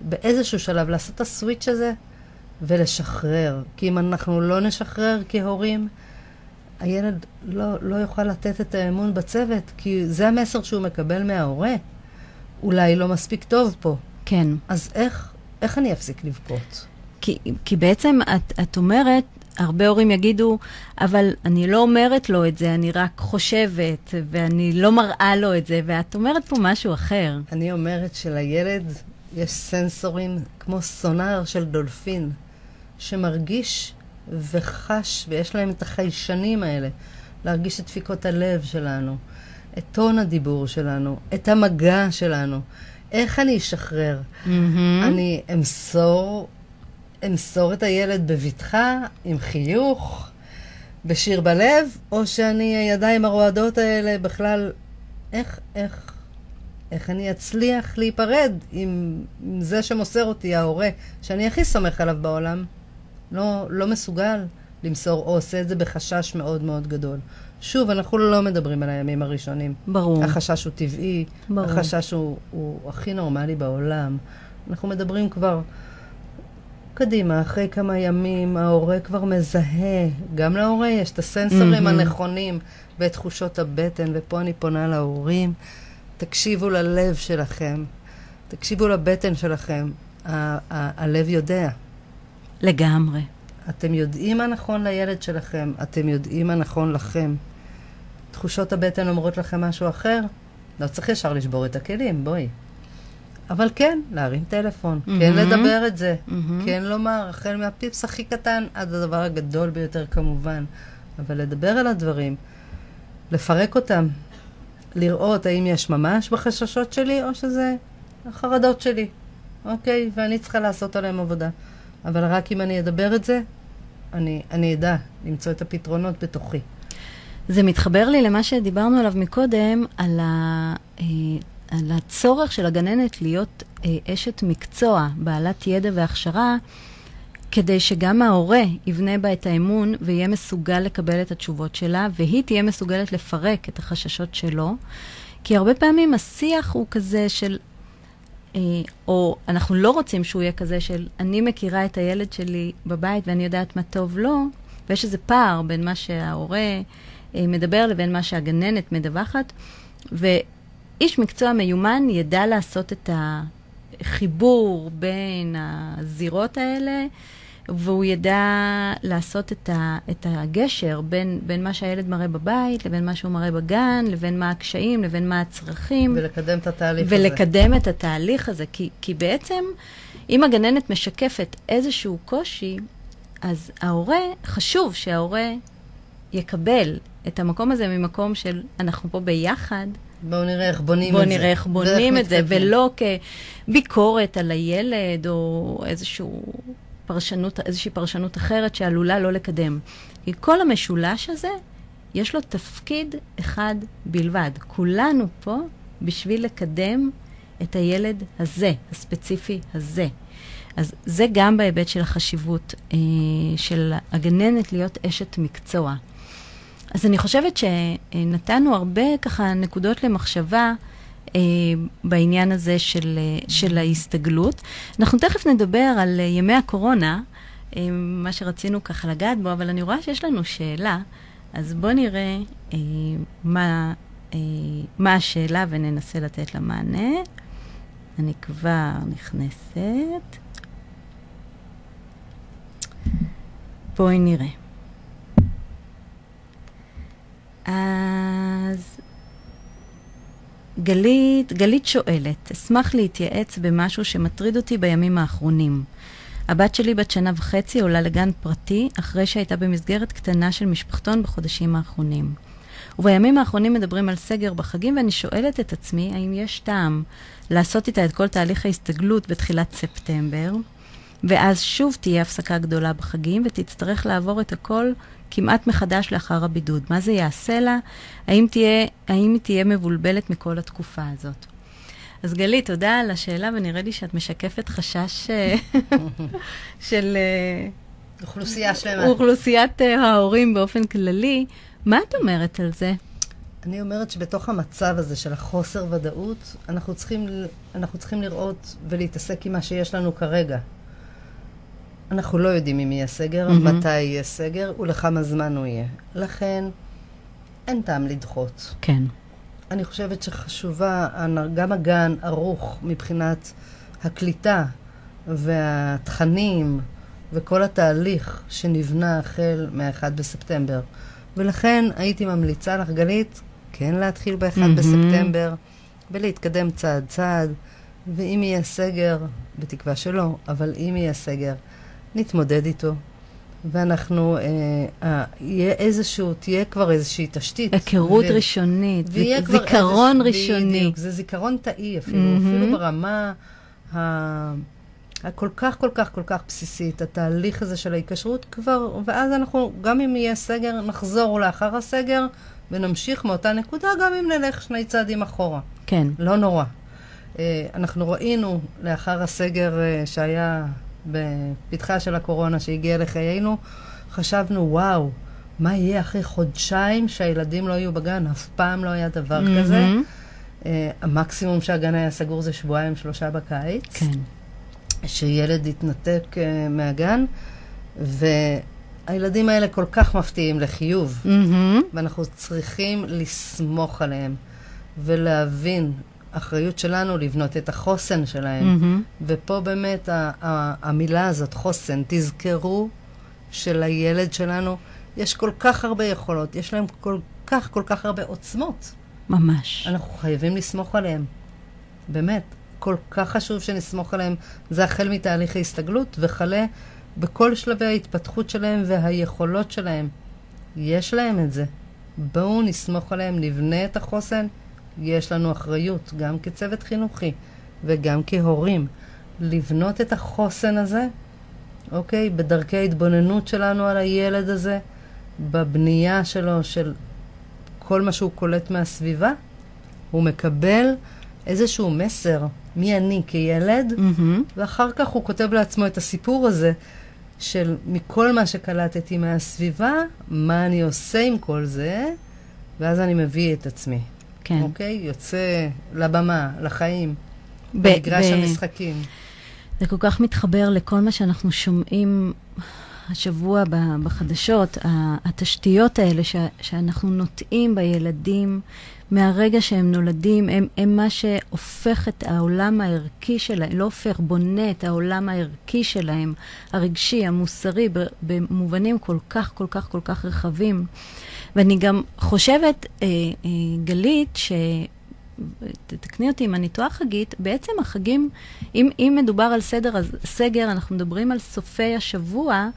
באיזשהו שלב לעשות את הסוויץ' הזה ולשחרר. כי אם אנחנו לא נשחרר כהורים, הילד לא, לא יוכל לתת את האמון בצוות, כי זה המסר שהוא מקבל מההורה. אולי לא מספיק טוב פה. כן. אז איך, איך אני אפסיק לבכות? כי, כי בעצם את, את אומרת, הרבה הורים יגידו, אבל אני לא אומרת לו את זה, אני רק חושבת, ואני לא מראה לו את זה, ואת אומרת פה משהו אחר. אני אומרת שלילד יש סנסורים כמו סונאר של דולפין, שמרגיש וחש, ויש להם את החיישנים האלה, להרגיש את דפיקות הלב שלנו, את טון הדיבור שלנו, את המגע שלנו. איך אני אשחרר? Mm-hmm. אני אמסור, אמסור את הילד בבטחה, עם חיוך, בשיר בלב, או שאני, הידיים הרועדות האלה בכלל, איך, איך, איך אני אצליח להיפרד עם, עם זה שמוסר אותי, ההורה, שאני הכי סומך עליו בעולם, לא, לא מסוגל למסור, או עושה את זה בחשש מאוד מאוד גדול. שוב, אנחנו לא מדברים על הימים הראשונים. ברור. החשש הוא טבעי, ברור. החשש הוא, הוא הכי נורמלי בעולם. אנחנו מדברים כבר קדימה, אחרי כמה ימים ההורה כבר מזהה, גם להורה יש את הסנסורים mm-hmm. הנכונים ואת תחושות הבטן, ופה אני פונה להורים, תקשיבו ללב שלכם, תקשיבו לבטן שלכם, ה- ה- הלב יודע. לגמרי. אתם יודעים מה נכון לילד שלכם, אתם יודעים מה נכון לכם. תחושות הבטן אומרות לכם משהו אחר? לא צריך ישר לשבור את הכלים, בואי. אבל כן, להרים טלפון, mm-hmm. כן לדבר את זה, mm-hmm. כן לומר, החל מהפיפס הכי קטן עד הדבר הגדול ביותר כמובן. אבל לדבר על הדברים, לפרק אותם, לראות האם יש ממש בחששות שלי, או שזה החרדות שלי, אוקיי? ואני צריכה לעשות עליהם עבודה. אבל רק אם אני אדבר את זה, אני, אני אדע למצוא את הפתרונות בתוכי. זה מתחבר לי למה שדיברנו עליו מקודם, על, ה, אה, על הצורך של הגננת להיות אה, אשת מקצוע, בעלת ידע והכשרה, כדי שגם ההורה יבנה בה את האמון ויהיה מסוגל לקבל את התשובות שלה, והיא תהיה מסוגלת לפרק את החששות שלו. כי הרבה פעמים השיח הוא כזה של, או אנחנו לא רוצים שהוא יהיה כזה של, אני מכירה את הילד שלי בבית ואני יודעת מה טוב לו, ויש איזה פער בין מה שההורה אה, מדבר לבין מה שהגננת מדווחת, ואיש מקצוע מיומן ידע לעשות את, ה, חיבור בין הזירות האלה, והוא ידע לעשות את, ה, את הגשר בין, בין מה שהילד מראה בבית, לבין מה שהוא מראה בגן, לבין מה הקשיים, לבין מה הצרכים. ולקדם את התהליך ולקדם הזה. ולקדם את התהליך הזה, כי, כי בעצם, אם הגננת משקפת איזשהו קושי, אז ההורה, חשוב שההורה יקבל את המקום הזה ממקום של אנחנו פה ביחד. בואו נראה איך בונים בוא את זה. בואו נראה איך בונים את זה, ולא כביקורת על הילד או איזשהו פרשנות, איזושהי פרשנות אחרת שעלולה לא לקדם. כי כל המשולש הזה, יש לו תפקיד אחד בלבד. כולנו פה בשביל לקדם את הילד הזה, הספציפי הזה. אז זה גם בהיבט של החשיבות אה, של הגננת להיות אשת מקצוע. אז אני חושבת שנתנו הרבה ככה נקודות למחשבה בעניין הזה של, אה, של ההסתגלות. אנחנו תכף נדבר על אה, ימי הקורונה, אה, מה שרצינו ככה לגעת בו, אבל אני רואה שיש לנו שאלה, אז בואו נראה אה, מה, אה, מה השאלה וננסה לתת לה מענה. אני כבר נכנסת. בואי נראה. אז גלית, גלית שואלת, אשמח להתייעץ במשהו שמטריד אותי בימים האחרונים. הבת שלי בת שנה וחצי עולה לגן פרטי אחרי שהייתה במסגרת קטנה של משפחתון בחודשים האחרונים. ובימים האחרונים מדברים על סגר בחגים ואני שואלת את עצמי האם יש טעם לעשות איתה את כל תהליך ההסתגלות בתחילת ספטמבר, ואז שוב תהיה הפסקה גדולה בחגים ותצטרך לעבור את הכל כמעט מחדש לאחר הבידוד. מה זה יעשה לה? האם, תהיה, האם היא תהיה מבולבלת מכל התקופה הזאת? אז גלית, תודה על השאלה, ונראה לי שאת משקפת חשש אה, <laughs> של... אה, אוכלוסייה שלמה. אוכלוסיית אה, ההורים באופן כללי. מה את אומרת על זה? אני אומרת שבתוך המצב הזה של החוסר ודאות, אנחנו צריכים, אנחנו צריכים לראות ולהתעסק עם מה שיש לנו כרגע. אנחנו לא יודעים אם יהיה סגר, mm-hmm. מתי יהיה סגר ולכמה זמן הוא יהיה. לכן, אין טעם לדחות. כן. אני חושבת שחשובה, גם הגן ערוך מבחינת הקליטה והתכנים וכל התהליך שנבנה החל מ-1 בספטמבר. ולכן הייתי ממליצה לך, גלית, כן להתחיל ב-1 mm-hmm. בספטמבר ולהתקדם צעד צעד, ואם יהיה סגר, בתקווה שלא, אבל אם יהיה סגר, נתמודד איתו. ואנחנו, אה, אה, יהיה איזשהו, תהיה כבר איזושהי תשתית. היכרות ו... ראשונית, זיכרון איזוש... ראשוני. בדיוק, זה זיכרון תאי אפילו, mm-hmm. אפילו ברמה ה... הכל כך, כל כך, כל כך בסיסית, התהליך הזה של ההיקשרות כבר, ואז אנחנו, גם אם יהיה סגר, נחזור לאחר הסגר ונמשיך מאותה נקודה, גם אם נלך שני צעדים אחורה. כן. לא נורא. אה, אנחנו ראינו לאחר הסגר אה, שהיה בפתחה של הקורונה שהגיע לחיינו, חשבנו, וואו, מה יהיה אחרי חודשיים שהילדים לא יהיו בגן? אף פעם לא היה דבר mm-hmm. כזה. Uh, המקסימום שהגן היה סגור זה שבועיים, שלושה בקיץ. כן. שילד התנתק uh, מהגן, והילדים האלה כל כך מפתיעים לחיוב, mm-hmm. ואנחנו צריכים לסמוך עליהם ולהבין אחריות שלנו לבנות את החוסן שלהם. Mm-hmm. ופה באמת ה- ה- המילה הזאת, חוסן, תזכרו שלילד שלנו יש כל כך הרבה יכולות, יש להם כל כך, כל כך הרבה עוצמות. ממש. אנחנו חייבים לסמוך עליהם. באמת, כל כך חשוב שנסמוך עליהם. זה החל מתהליך ההסתגלות וכלה בכל שלבי ההתפתחות שלהם והיכולות שלהם. יש להם את זה. בואו נסמוך עליהם, נבנה את החוסן. יש לנו אחריות, גם כצוות חינוכי וגם כהורים, לבנות את החוסן הזה, אוקיי? בדרכי ההתבוננות שלנו על הילד הזה, בבנייה שלו, של כל מה שהוא קולט מהסביבה, הוא מקבל איזשהו מסר, מי אני כילד, mm-hmm. ואחר כך הוא כותב לעצמו את הסיפור הזה של מכל מה שקלטתי מהסביבה, מה אני עושה עם כל זה, ואז אני מביא את עצמי. כן. אוקיי? יוצא לבמה, לחיים, במגרש המשחקים. זה כל כך מתחבר לכל מה שאנחנו שומעים השבוע בחדשות, התשתיות האלה ש, שאנחנו נוטעים בילדים מהרגע שהם נולדים, הם, הם מה שהופך את העולם הערכי שלהם, לא הופך, בונה את העולם הערכי שלהם, הרגשי, המוסרי, במובנים כל כך, כל כך, כל כך רחבים. ואני גם חושבת, אה, אה, גלית, ש... תתקני אותי אם אני טועה חגית, בעצם החגים, אם, אם מדובר על סדר, סגר, אנחנו מדברים על סופי השבוע,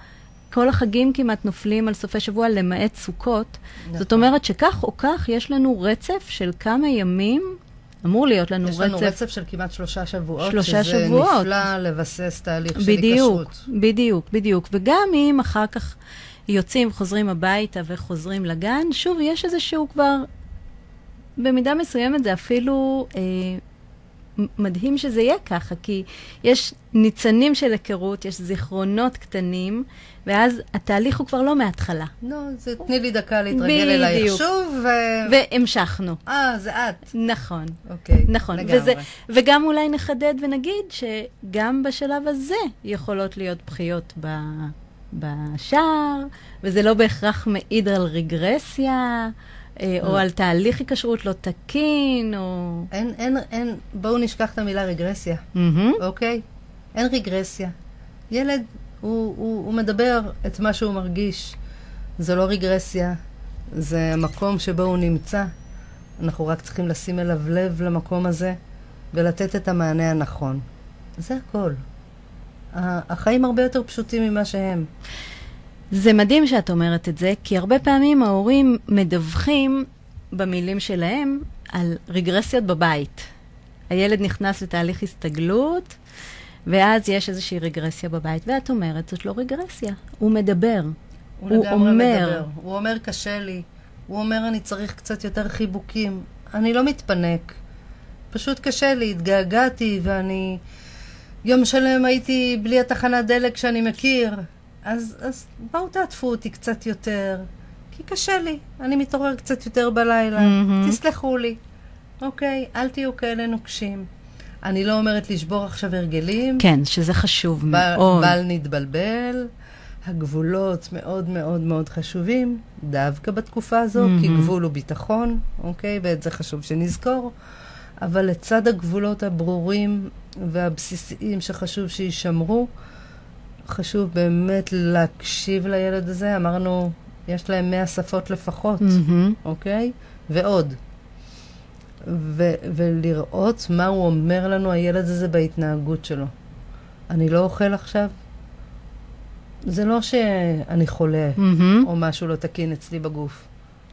כל החגים כמעט נופלים על סופי שבוע, למעט סוכות. נכון. זאת אומרת שכך או כך יש לנו רצף של כמה ימים, אמור להיות לנו יש רצף... יש לנו רצף של כמעט שלושה שבועות, שלושה שזה שבועות. נפלא לבסס תהליך בדיוק, של היקשרות. בדיוק, בדיוק, בדיוק. וגם אם אחר כך יוצאים, חוזרים הביתה וחוזרים לגן, שוב, יש איזשהו כבר במידה מסוימת זה אפילו אה, מדהים שזה יהיה ככה, כי יש ניצנים של היכרות, יש זיכרונות קטנים, ואז התהליך הוא כבר לא מההתחלה. לא, זה תני לי דקה להתרגל אלייך שוב, ו... והמשכנו. אה, זה את. נכון. אוקיי, נכון. לגמרי. וזה, וגם אולי נחדד ונגיד שגם בשלב הזה יכולות להיות בחיות ב... בשער, וזה לא בהכרח מעיד על רגרסיה. אה, או על תהליך היקשרות לא תקין, או... אין, אין, אין, בואו נשכח את המילה רגרסיה, אוקיי? אין רגרסיה. ילד, הוא, הוא, הוא מדבר את מה שהוא מרגיש. זה לא רגרסיה, זה המקום שבו הוא נמצא. אנחנו רק צריכים לשים אליו לב למקום הזה ולתת את המענה הנכון. זה הכל. החיים הרבה יותר פשוטים ממה שהם. זה מדהים שאת אומרת את זה, כי הרבה פעמים ההורים מדווחים במילים שלהם על רגרסיות בבית. הילד נכנס לתהליך הסתגלות, ואז יש איזושהי רגרסיה בבית, ואת אומרת, זאת לא רגרסיה, הוא מדבר. הוא, הוא אומר... מדבר. הוא אומר, קשה לי. הוא אומר, אני צריך קצת יותר חיבוקים. אני לא מתפנק. פשוט קשה לי, התגעגעתי, ואני... יום שלם הייתי בלי התחנת דלק שאני מכיר. אז, אז בואו תעטפו אותי קצת יותר, כי קשה לי, אני מתעורר קצת יותר בלילה, mm-hmm. תסלחו לי. אוקיי, אל תהיו כאלה נוקשים. אני לא אומרת לשבור עכשיו הרגלים. כן, שזה חשוב ב- מאוד. בל נתבלבל. הגבולות מאוד מאוד מאוד חשובים, דווקא בתקופה הזו, mm-hmm. כי גבול הוא ביטחון, אוקיי? ואת זה חשוב שנזכור. אבל לצד הגבולות הברורים והבסיסיים שחשוב שיישמרו, חשוב באמת להקשיב לילד הזה. אמרנו, יש להם מאה שפות לפחות, mm-hmm. אוקיי? ועוד. ו- ולראות מה הוא אומר לנו, הילד הזה, בהתנהגות שלו. אני לא אוכל עכשיו? זה לא שאני חולה, mm-hmm. או משהו לא תקין אצלי בגוף.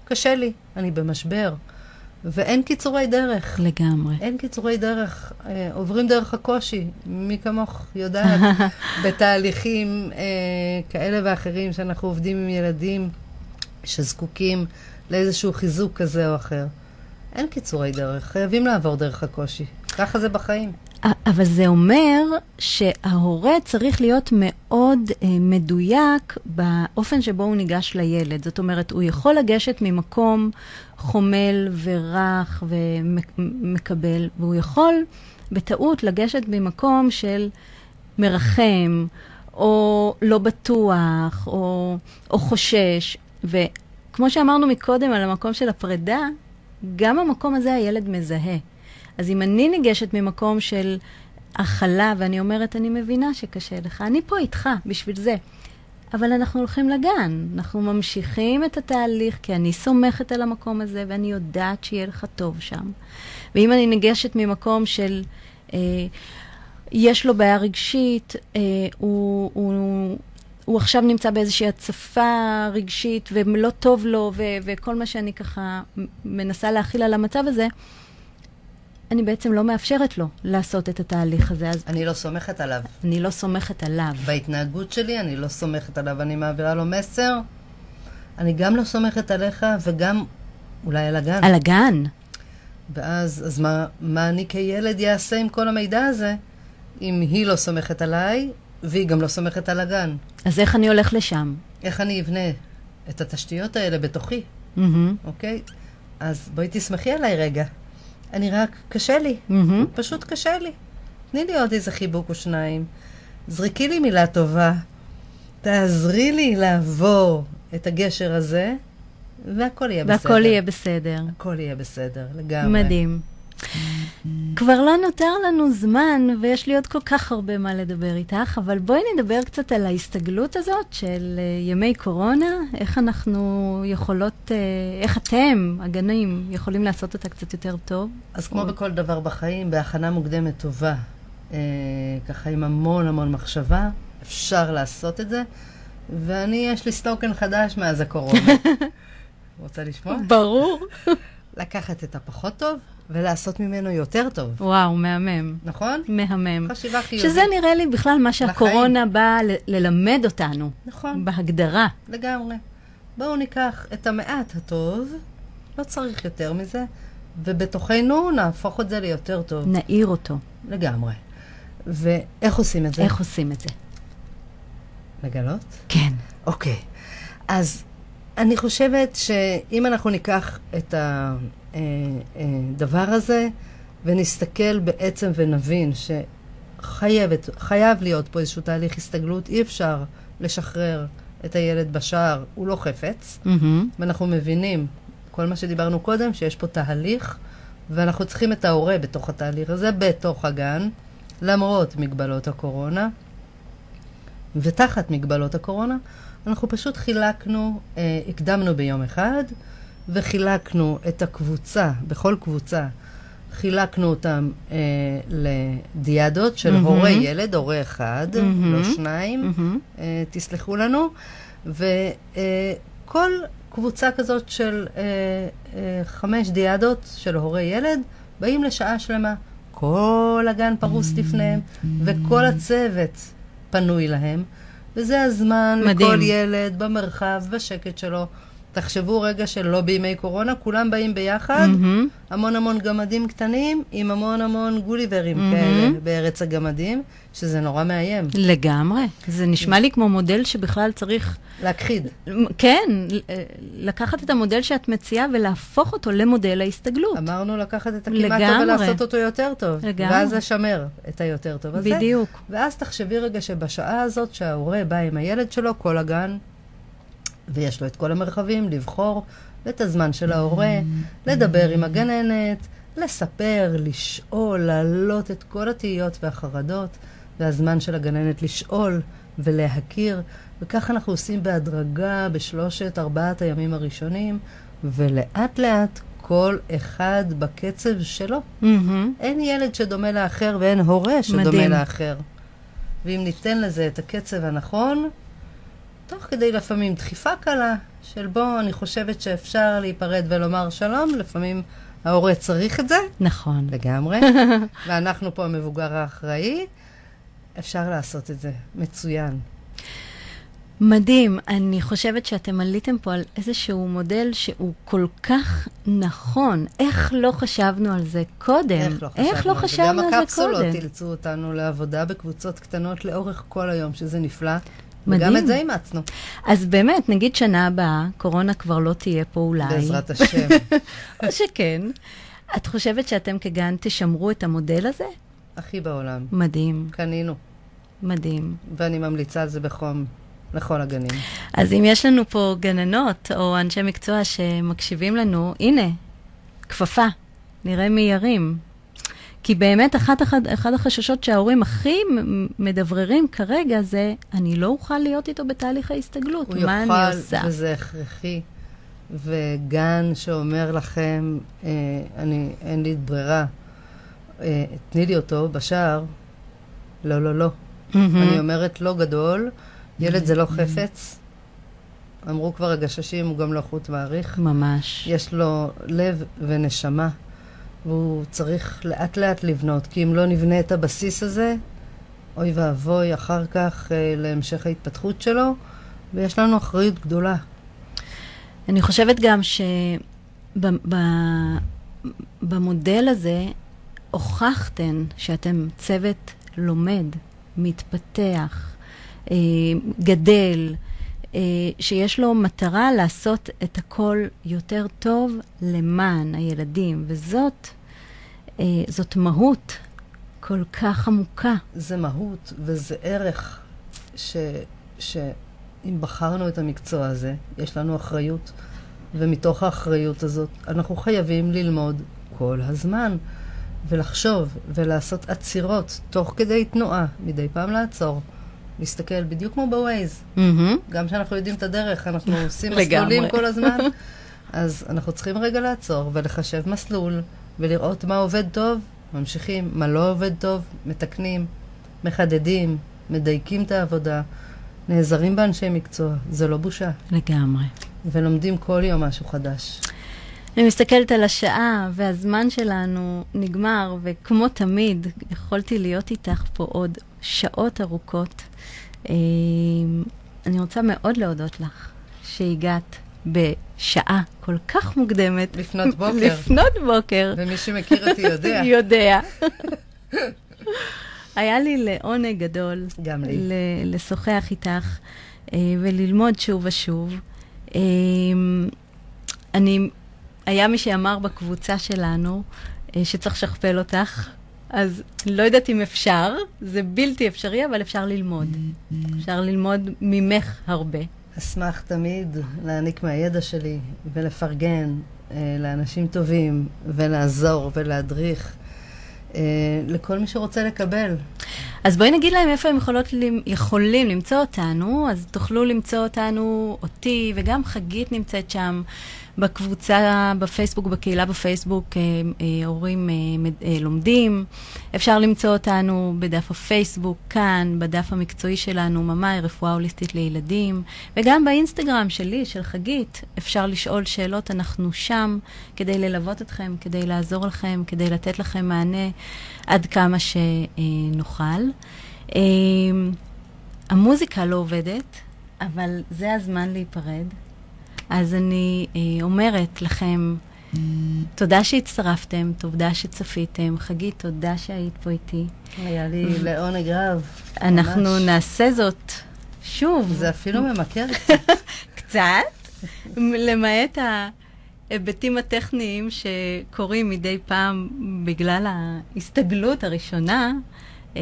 קשה לי, אני במשבר. ואין קיצורי דרך. לגמרי. אין קיצורי דרך. אה, עוברים דרך הקושי. מי כמוך יודעת, <laughs> בתהליכים אה, כאלה ואחרים, שאנחנו עובדים עם ילדים שזקוקים לאיזשהו חיזוק כזה או אחר. אין קיצורי דרך, חייבים לעבור דרך הקושי. ככה זה בחיים. אבל זה אומר שההורה צריך להיות מאוד אה, מדויק באופן שבו הוא ניגש לילד. זאת אומרת, הוא יכול לגשת ממקום חומל ורך ומקבל, והוא יכול בטעות לגשת ממקום של מרחם, או לא בטוח, או, או חושש. וכמו שאמרנו מקודם על המקום של הפרידה, גם המקום הזה הילד מזהה. אז אם אני ניגשת ממקום של הכלה, ואני אומרת, אני מבינה שקשה לך, אני פה איתך בשביל זה. אבל אנחנו הולכים לגן, אנחנו ממשיכים את התהליך, כי אני סומכת על המקום הזה, ואני יודעת שיהיה לך טוב שם. ואם אני ניגשת ממקום של, אה, יש לו בעיה רגשית, אה, הוא, הוא, הוא עכשיו נמצא באיזושהי הצפה רגשית, ולא טוב לו, ו- וכל מה שאני ככה מנסה להכיל על המצב הזה, אני בעצם לא מאפשרת לו לעשות את התהליך הזה. אז אני לא סומכת עליו. אני לא סומכת עליו. בהתנהגות שלי אני לא סומכת עליו. אני מעבירה לו מסר. אני גם לא סומכת עליך וגם אולי על הגן. על הגן. ואז, אז מה, מה אני כילד אעשה עם כל המידע הזה, אם היא לא סומכת עליי, והיא גם לא סומכת על הגן? אז איך אני הולך לשם? איך אני אבנה את התשתיות האלה בתוכי, mm-hmm. אוקיי? אז בואי תסמכי עליי רגע. אני רק, קשה לי. Mm-hmm. פשוט קשה לי. תני לי עוד איזה חיבוק או שניים. זרקי לי מילה טובה. תעזרי לי לעבור את הגשר הזה, והכל יהיה והכל בסדר. והכל יהיה בסדר. הכל יהיה בסדר, לגמרי. מדהים. כבר לא נותר לנו זמן, ויש לי עוד כל כך הרבה מה לדבר איתך, אבל בואי נדבר קצת על ההסתגלות הזאת של uh, ימי קורונה, איך אנחנו יכולות, uh, איך אתם, הגנים, יכולים לעשות אותה קצת יותר טוב. אז כמו או... בכל דבר בחיים, בהכנה מוקדמת טובה, אה, ככה עם המון המון מחשבה, אפשר לעשות את זה. ואני, יש לי סלוקן חדש מאז הקורונה. <laughs> רוצה לשמוע? ברור. <laughs> לקחת את הפחות טוב ולעשות ממנו יותר טוב. וואו, מהמם. נכון? מהמם. חשיבה חיובית. שזה נראה לי בכלל מה שהקורונה באה ל- ללמד אותנו. נכון. בהגדרה. לגמרי. בואו ניקח את המעט הטוב, לא צריך יותר מזה, ובתוכנו נהפוך את זה ליותר טוב. נעיר אותו. לגמרי. ואיך עושים את זה? איך עושים את זה? לגלות? כן. אוקיי. אז אני חושבת שאם אנחנו ניקח את הדבר הזה ונסתכל בעצם ונבין שחייבת, חייב להיות פה איזשהו תהליך הסתגלות, אי אפשר לשחרר את הילד בשער, הוא לא חפץ, Mm-hmm. ואנחנו מבינים, כל מה שדיברנו קודם, שיש פה תהליך, ואנחנו צריכים את ההורה בתוך התהליך הזה, בתוך הגן, למרות מגבלות הקורונה. ותחת מגבלות הקורונה, אנחנו פשוט חילקנו, אה, הקדמנו ביום אחד, וחילקנו את הקבוצה, בכל קבוצה, חילקנו אותם אה, לדיאדות של מהמם. הורה ילד, הורה אחד, מהמם. לא שניים, מהמם. אה, תסלחו לנו, וכל קבוצה כזאת של אה, אה, חמש דיאדות של הורה ילד, באים לשעה שלמה. כל הגן פרוס לפניהם, וכל הצוות פנוי להם, וזה הזמן מדהים. לכל ילד במרחב, בשקט שלו. תחשבו רגע שלא בימי קורונה, כולם באים ביחד, מהמם. המון המון גמדים קטנים, עם המון המון גוליברים מהמם. כאלה בארץ הגמדים, שזה נורא מאיים. לגמרי. זה נשמע לי כמו מודל שבכלל צריך, להכחיד. כן, לקחת את המודל שאת מציעה ולהפוך אותו למודל ההסתגלות. אמרנו לקחת את הכמעט טוב. ולעשות אותו יותר טוב. לגמרי. ואז לשמר את היותר טוב הזה. בדיוק. ואז תחשבי רגע שבשעה הזאת שההורה בא עם הילד שלו, כל הגן, ויש לו את כל המרחבים, לבחור את הזמן של ההורה, לדבר עם הגננת, לספר, לשאול, להעלות את כל התהיות והחרדות, והזמן של הגננת לשאול ולהכיר, וכך אנחנו עושים בהדרגה בשלושת, ארבעת הימים הראשונים, ולאט לאט כל אחד בקצב שלו. מהמם. אין ילד שדומה לאחר ואין הורה שדומה מדהים. לאחר. ואם ניתן לזה את הקצב הנכון, תוך כדי לפעמים דחיפה קלה, של בוא, אני חושבת שאפשר להיפרד ולומר שלום, לפעמים ההורה צריך את זה, נכון. לגמרי, <laughs> ואנחנו פה המבוגר האחראי, אפשר לעשות את זה. מצוין. מדהים. אני חושבת שאתם עליתם פה על איזשהו מודל שהוא כל כך נכון. איך לא חשבנו על זה קודם? איך לא חשבנו? איך לא על זה? חשבנו על זה הקפסולות קודם? אילצו אותנו לעבודה בקבוצות קטנות לאורך כל היום, שזה נפלא. מדהים. וגם את זה אימצנו, אז באמת, נגיד שנה הבאה, קורונה כבר לא תהיה פה אולי. בעזרת <laughs> השם. או שכן. את חושבת שאתם כגן תשמרו את המודל הזה? הכי בעולם. מדהים, קנינו. מדהים. ואני ממליצה על זה בחום לכל הגנים. אז אם יש לנו פה גננות או אנשי מקצוע שמקשיבים לנו, הנה, כפפה, נראה מי ירים. כי באמת, אחת, אחד, אחד החששות שההורים הכי מדבררים כרגע זה, אני לא אוכל להיות איתו בתהליך ההסתגלות, הוא מה יוכל, אני עושה? וזה הכרחי. וגן שאומר לכם, אה, אני, אין לי ברירה, אה, תני לי אותו בשער, לא, לא, לא. מהמם. אני אומרת לא גדול, ילד זה לא חפץ. אמרו כבר הגששים, הוא גם לא חוט מעריך. ממש. יש לו לב ונשמה, והוא צריך לאט לאט לבנות, כי אם לא נבנה את הבסיס הזה, אוי ואבוי אחר כך אה, להמשך ההתפתחות שלו, ויש לנו אחריות גדולה. אני חושבת גם שבמודל הזה הוכחתן שאתם צוות לומד, מתפתח, אה, גדל, אה, שיש לו מטרה לעשות את הכל יותר טוב למען הילדים, וזאת זאת מהות כל כך עמוקה. זה מהות וזה ערך ש, ש, אם בחרנו את המקצוע הזה, יש לנו אחריות, ומתוך האחריות הזאת אנחנו חייבים ללמוד כל הזמן, ולחשוב ולעשות עצירות תוך כדי תנועה, מדי פעם לעצור. להסתכל בדיוק כמו בווייז. Mm-hmm. גם כשאנחנו יודעים את הדרך, אנחנו עושים <laughs> מסלולים כל הזמן. אז אנחנו צריכים רגע לעצור ולחשב מסלול, ולראות מה עובד טוב, ממשיכים, מה לא עובד טוב, מתקנים, מחדדים, מדייקים את העבודה, נעזרים באנשי מקצוע, זה לא בושה. לגמרי. ולומדים כל יום משהו חדש. אני מסתכלת על השעה, והזמן שלנו נגמר, וכמו תמיד, יכולתי להיות איתך פה עוד שעות ארוכות. אה, אני רוצה מאוד להודות לך שהגעת בשעה כל כך מוקדמת. לפנות בוקר. לפנות בוקר. ומי שמכיר אותי יודע. <laughs> יודע. <laughs> היה לי לעונג גדול. גם לי. לשוחח איתך אה, וללמוד שוב ושוב. אה, אני, היה מי שאמר בקבוצה שלנו אה, שצריך לשכפל אותך, אז לא יודעת אם אפשר, זה בלתי אפשרי, אבל אפשר ללמוד. אפשר ללמוד ממך הרבה. אשמח תמיד להעניק מהידע שלי ולפרגן אה, לאנשים טובים ולעזור ולהדריך אה, לכל מי שרוצה לקבל. אז בואי נגיד להם איפה הם יכולות, יכולים למצוא אותנו, אז תוכלו למצוא אותנו, אותי, וגם חגית נמצאת שם. בקבוצה בפייסבוק, בקהילה בפייסבוק, אה, אה, הורים אה, לומדים. אפשר למצוא אותנו בדף הפייסבוק, כאן, בדף המקצועי שלנו, ממאי, רפואה הוליסטית לילדים, וגם באינסטגרם שלי, של חגית, אפשר לשאול שאלות, אנחנו שם כדי ללוות אתכם, כדי לעזור לכם, כדי לתת לכם מענה עד כמה שנוכל. המוזיקה לא עובדת, אבל זה הזמן להיפרד. אז אני אה, אומרת לכם, תודה שהצטרפתם, תודה שצפיתם. חגית, תודה שהיית פה איתי. היה לי לעונג רב. אנחנו. נעשה זאת שוב. זה אפילו ממכר קצת. <laughs> קצת? למעט ההיבטים הטכניים שקורים מדי פעם בגלל ההסתגלות הראשונה. אה,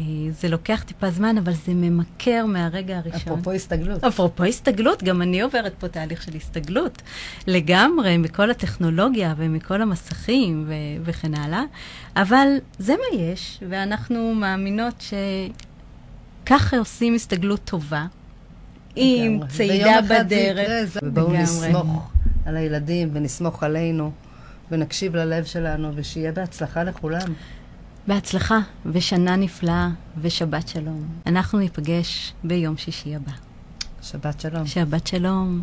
אה, זה לוקח טיפה זמן, אבל זה ממכר מהרגע הראשון. אפרופו הסתגלות. אפרופו הסתגלות, גם אני עוברת פה תהליך של הסתגלות. לגמרי, מכל הטכנולוגיה ומכל המסכים ו- וכן הלאה. אבל זה מה יש, ואנחנו מאמינות שככה עושים הסתגלות טובה. עם צעידה בדרך. ובואו נסמוך על הילדים ונסמוך עלינו ונקשיב ללב שלנו, ושיהיה בהצלחה לכולם. בהצלחה ושנה נפלאה ושבת שלום. אנחנו ניפגש ביום שישי הבא. שבת שלום. שבת שלום.